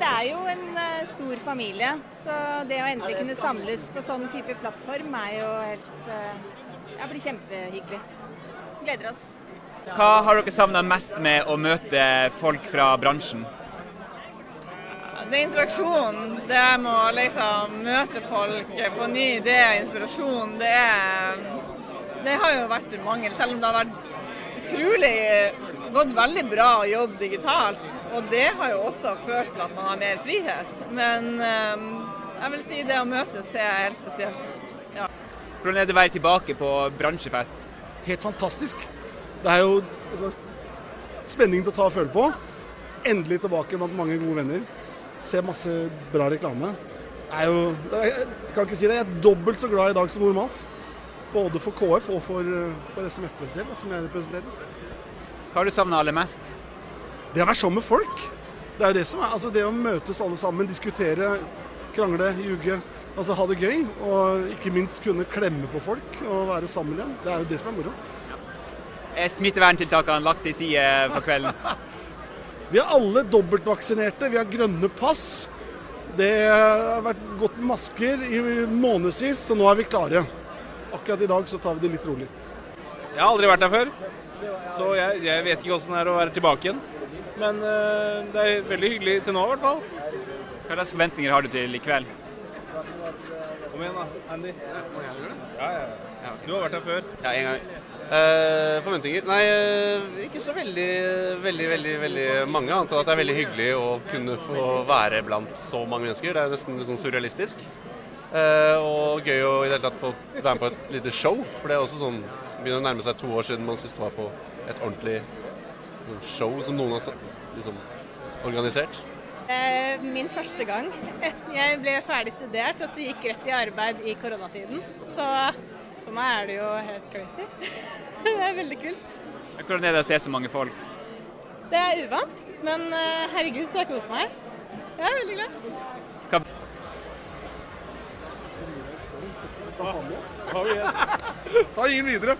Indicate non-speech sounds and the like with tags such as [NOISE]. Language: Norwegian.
Det er jo en eh, stor familie, så det å endelig kunne samles på sånn type plattform er jo helt eh, Ja, blir kjempehyggelig. Gleder oss. Hva har dere savna mest med å møte folk fra bransjen? Det er interaksjon. Det er med å liksom møte folk, få ny idé, inspirasjon. Det, er, det har jo vært en mangel, selv om det har vært utrolig gått veldig bra å jobbe digitalt. Og det har jo også ført til at man har mer frihet. Men eh, jeg vil si det å møtes er helt spesielt. Ja. Hvordan er det å være tilbake på bransjefest? Helt fantastisk. Det er jo altså, spenning til å ta og føle på. Endelig tilbake blant mange gode venner. Se masse bra reklame. Det er jo, jeg kan ikke si det, jeg er dobbelt så glad i dag som normalt. Både for KF og for, for SMF del, som jeg representerer. Hva har du savna aller mest? Det å være sammen med folk. Det er det som er, altså det å møtes alle sammen, diskutere, krangle, ljuge. Altså ha det gøy. Og ikke minst kunne klemme på folk og være sammen igjen. Det er jo det som er moro. Er smitteverntiltakene lagt til side for kvelden? [LAUGHS] Vi er alle dobbeltvaksinerte, vi har grønne pass. Det har vært gått med masker i månedsvis, så nå er vi klare. Akkurat i dag så tar vi det litt rolig. Jeg har aldri vært der før, så jeg, jeg vet ikke åssen det er å være tilbake igjen. Men uh, det er veldig hyggelig til nå, i hvert fall. Hva slags forventninger har du til i kveld? Kom igjen, da, Andy. Ja, ja, ja. Du har vært her før. Ja, en gang. Uh, forventninger? Nei, uh, ikke så veldig, veldig, veldig veldig mange. Annet enn at det er veldig hyggelig å kunne få være blant så mange mennesker. Det er nesten litt sånn surrealistisk. Eh, og gøy å i det hele tatt få være med på et lite show. For det er også sånn begynner å nærme seg to år siden man sist var på et ordentlig sånn show som noen har liksom organisert. Eh, Min første gang. [LAUGHS] Jeg ble ferdig studert og så gikk rett i arbeid i koronatiden. Så for meg er det jo helt crazy. [LAUGHS] Det er veldig kult. Hvordan er det å se så mange folk? Det er uvant, men eh, herregud så jeg koser meg. Jeg er veldig glad. Hva Ta ingen videre.